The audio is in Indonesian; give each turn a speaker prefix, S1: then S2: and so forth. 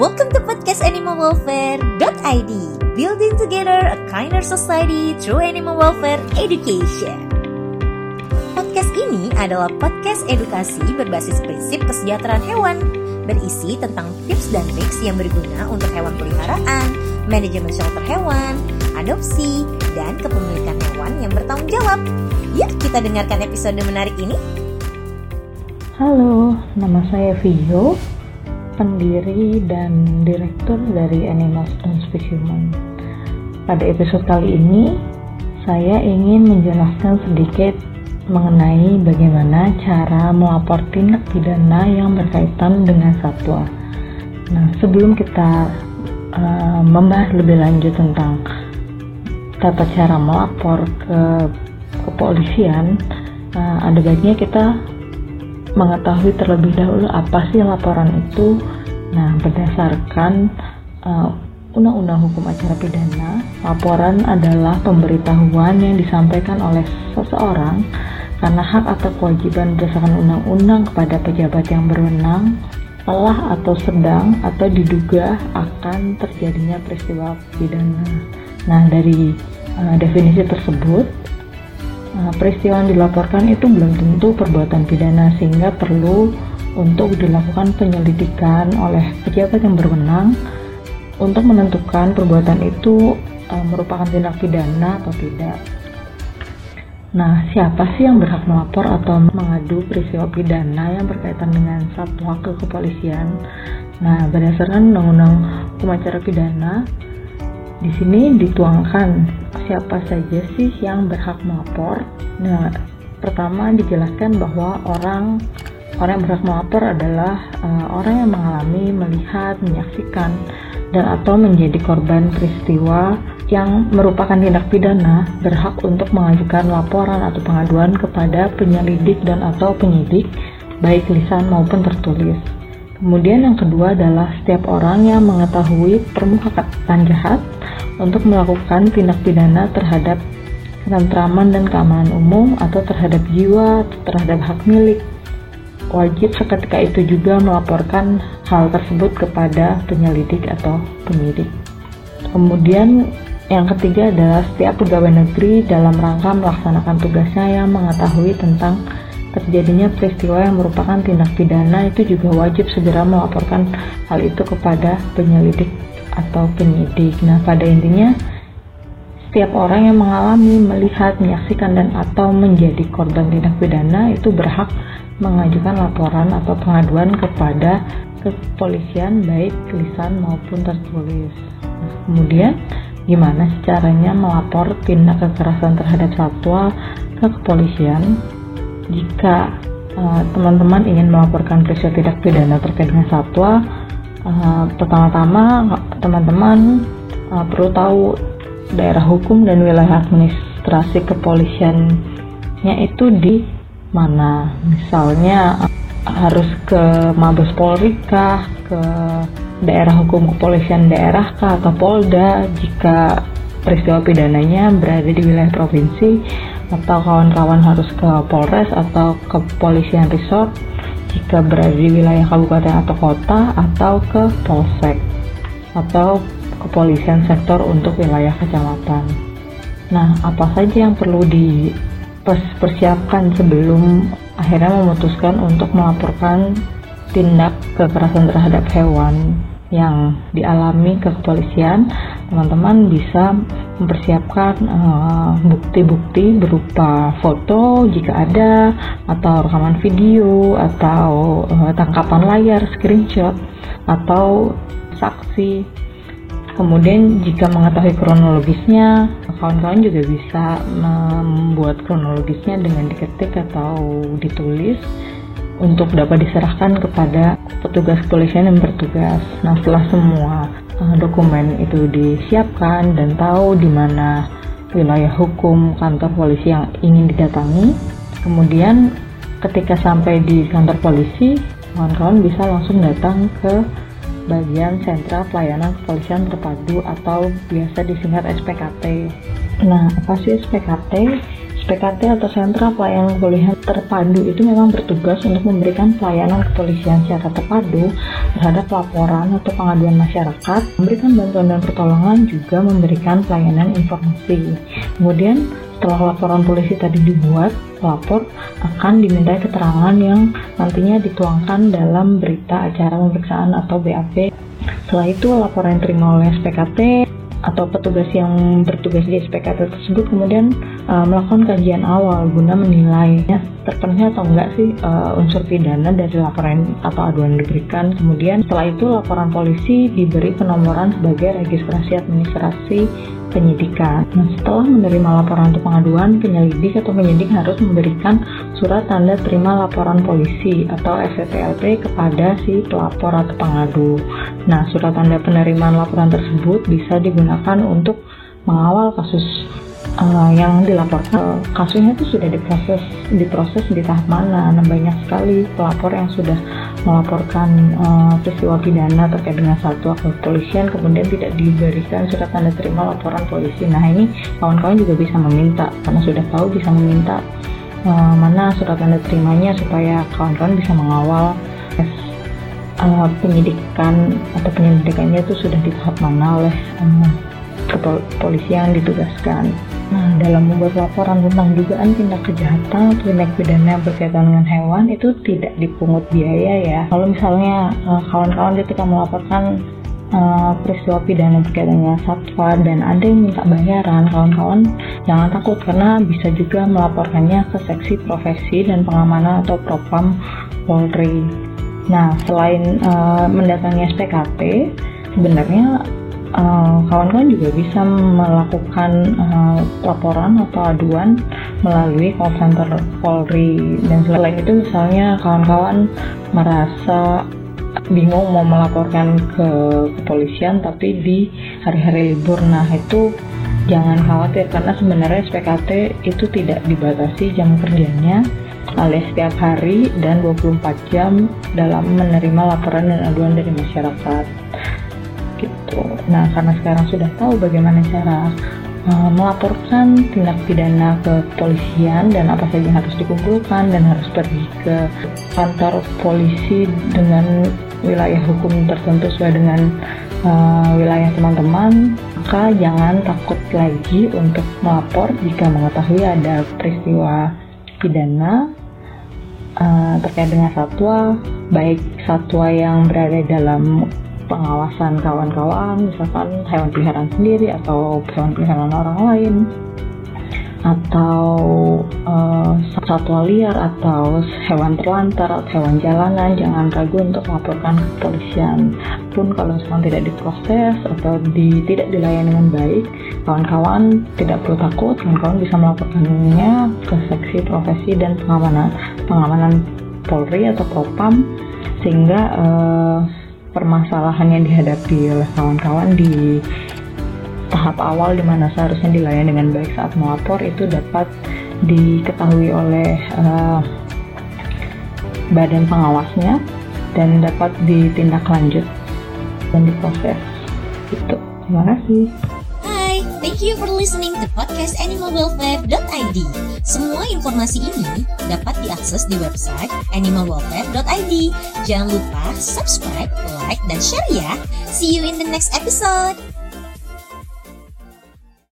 S1: welcome to podcast animalwelfare.id Building together a kinder society through animal welfare education. Podcast ini adalah podcast edukasi berbasis prinsip kesejahteraan hewan Berisi tentang tips dan triks yang berguna untuk hewan peliharaan, manajemen shelter hewan, adopsi, dan kepemilikan hewan yang bertanggung jawab. Yuk kita dengarkan episode menarik ini.
S2: Halo, nama saya Vio, pendiri dan direktur dari Animals Speak Human. Pada episode kali ini, saya ingin menjelaskan sedikit mengenai bagaimana cara melapor tindak pidana yang berkaitan dengan satwa. Nah, sebelum kita uh, membahas lebih lanjut tentang tata cara melapor ke kepolisian, uh, ada baiknya kita mengetahui terlebih dahulu apa sih laporan itu. Nah, berdasarkan uh, Undang-Undang Hukum Acara Pidana, laporan adalah pemberitahuan yang disampaikan oleh seseorang karena hak atau kewajiban berdasarkan undang-undang kepada pejabat yang berwenang telah atau sedang atau diduga akan terjadinya peristiwa pidana. Nah, dari uh, definisi tersebut, peristiwa yang dilaporkan itu belum tentu perbuatan pidana sehingga perlu untuk dilakukan penyelidikan oleh pejabat yang berwenang untuk menentukan perbuatan itu e, merupakan tindak pidana atau tidak. Nah, siapa sih yang berhak melapor atau mengadu peristiwa pidana yang berkaitan dengan satwa ke kepolisian? Nah, berdasarkan Undang-Undang Hukum Acara Pidana, di sini dituangkan siapa saja sih yang berhak melapor. Nah, pertama dijelaskan bahwa orang orang yang berhak melapor adalah uh, orang yang mengalami, melihat, menyaksikan dan atau menjadi korban peristiwa yang merupakan tindak pidana berhak untuk mengajukan laporan atau pengaduan kepada penyelidik dan atau penyidik baik lisan maupun tertulis. Kemudian yang kedua adalah setiap orang yang mengetahui permukaan jahat untuk melakukan tindak pidana terhadap ketentraman dan keamanan umum atau terhadap jiwa atau terhadap hak milik. Wajib seketika itu juga melaporkan hal tersebut kepada penyelidik atau penyidik. Kemudian yang ketiga adalah setiap pegawai negeri dalam rangka melaksanakan tugasnya yang mengetahui tentang terjadinya peristiwa yang merupakan tindak pidana itu juga wajib segera melaporkan hal itu kepada penyelidik atau penyidik. Nah, pada intinya setiap orang yang mengalami, melihat, menyaksikan dan atau menjadi korban tindak pidana itu berhak mengajukan laporan atau pengaduan kepada kepolisian baik lisan maupun tertulis. Nah, kemudian gimana caranya melapor tindak kekerasan terhadap satwa ke kepolisian? jika eh, teman-teman uh, ingin melaporkan peristiwa tindak pidana terkait dengan satwa, uh, pertama-tama teman-teman uh, perlu tahu daerah hukum dan wilayah administrasi kepolisiannya itu di mana. Misalnya harus ke Mabes Polri kah, ke daerah hukum kepolisian daerah kah atau Polda jika peristiwa pidananya berada di wilayah provinsi atau kawan-kawan harus ke Polres atau ke Polisian Resort jika berada di wilayah kabupaten atau kota atau ke Polsek atau kepolisian sektor untuk wilayah kecamatan. Nah, apa saja yang perlu dipersiapkan sebelum akhirnya memutuskan untuk melaporkan tindak kekerasan terhadap hewan yang dialami ke kepolisian, teman-teman bisa mempersiapkan eh, bukti-bukti uh, berupa foto jika ada, atau rekaman video, atau uh, tangkapan layar, screenshot, atau saksi. Kemudian jika mengetahui kronologisnya, kawan-kawan juga bisa membuat kronologisnya dengan diketik atau ditulis untuk dapat diserahkan kepada petugas kepolisian yang bertugas. Nah, setelah semua uh, dokumen itu disiapkan dan tahu di mana wilayah hukum kantor polisi yang ingin didatangi, kemudian ketika sampai di kantor polisi, kawan-kawan bisa langsung datang ke bagian sentra pelayanan kepolisian terpadu atau biasa disingkat SPKT. Nah, apa sih SPKT? PKT atau Sentra Pelayanan Kepolisian Terpadu itu memang bertugas untuk memberikan pelayanan kepolisian secara terpadu terhadap laporan atau pengaduan masyarakat, memberikan bantuan dan pertolongan, juga memberikan pelayanan informasi. Kemudian setelah laporan polisi tadi dibuat, pelapor akan diminta keterangan yang nantinya dituangkan dalam berita acara pemeriksaan atau BAP. Setelah itu laporan yang terima oleh SPKT atau petugas yang bertugas di SPKT tersebut kemudian uh, melakukan kajian awal guna menilai ya, terpenuhi atau enggak sih uh, unsur pidana dari laporan atau aduan diberikan. Kemudian setelah itu laporan polisi diberi penomoran sebagai registrasi administrasi penyidikan. Nah, setelah menerima laporan untuk pengaduan, penyelidik atau penyidik harus memberikan surat tanda terima laporan polisi atau STLP kepada si pelapor atau pengadu. Nah, surat tanda penerimaan laporan tersebut bisa digunakan untuk mengawal kasus uh, yang dilaporkan kasusnya itu sudah diproses diproses di tahap mana. Nah banyak sekali pelapor yang sudah melaporkan uh, peristiwa pidana terkait dengan satu akun kepolisian kemudian tidak diberikan surat tanda terima laporan polisi. Nah ini kawan-kawan juga bisa meminta karena sudah tahu bisa meminta uh, mana surat tanda terimanya supaya kawan-kawan bisa mengawal uh, penyidikan atau penyelidikannya itu sudah di tahap mana oleh uh, kepolisian ditugaskan. Nah, dalam membuat laporan tentang dugaan tindak kejahatan atau tindak pidana berkaitan dengan hewan itu tidak dipungut biaya ya. Kalau misalnya eh, kawan-kawan ketika melaporkan uh, peristiwa pidana berkaitan dengan satwa dan ada yang minta bayaran, kawan-kawan jangan takut karena bisa juga melaporkannya ke seksi profesi dan pengamanan atau propam Polri. Nah, selain uh, mendatangi SPKT, sebenarnya Eh, kawan-kawan uh, juga bisa melakukan uh, laporan atau aduan melalui call center Polri. Dan selain itu misalnya kawan-kawan merasa bingung mau melaporkan ke kepolisian tapi di hari-hari libur. Nah itu jangan khawatir karena sebenarnya SPKT itu tidak dibatasi jam kerjanya alias setiap hari dan 24 jam dalam menerima laporan dan aduan dari masyarakat gitu. Nah, karena sekarang sudah tahu bagaimana cara uh, melaporkan tindak pidana ke polisian dan apa saja yang harus dikumpulkan dan harus pergi ke kantor polisi dengan wilayah hukum tertentu sesuai dengan uh, wilayah teman-teman, maka jangan takut lagi untuk melapor jika mengetahui ada peristiwa pidana uh, terkait dengan satwa, baik satwa yang berada dalam pengawasan kawan-kawan, misalkan hewan peliharaan sendiri atau hewan peliharaan orang lain, atau uh, satwa liar atau hewan terlantar atau hewan jalanan, jangan ragu untuk melaporkan ke kepolisian. Pun kalau misalkan tidak diproses atau di, tidak dilayani dengan baik, kawan-kawan tidak perlu takut, kawan-kawan bisa melaporkannya ke seksi profesi dan pengamanan pengamanan Polri atau Propam sehingga uh, permasalahan yang dihadapi oleh kawan-kawan di tahap awal di mana seharusnya dilayani dengan baik saat melapor itu dapat diketahui oleh uh, badan pengawasnya dan dapat ditindaklanjut dan diproses. Itu. Terima kasih.
S1: Thank you for listening to podcast animalwelfare.id. Semua informasi ini dapat diakses di website animalwelfare.id. Jangan lupa subscribe, like, dan share ya. See you in the next episode.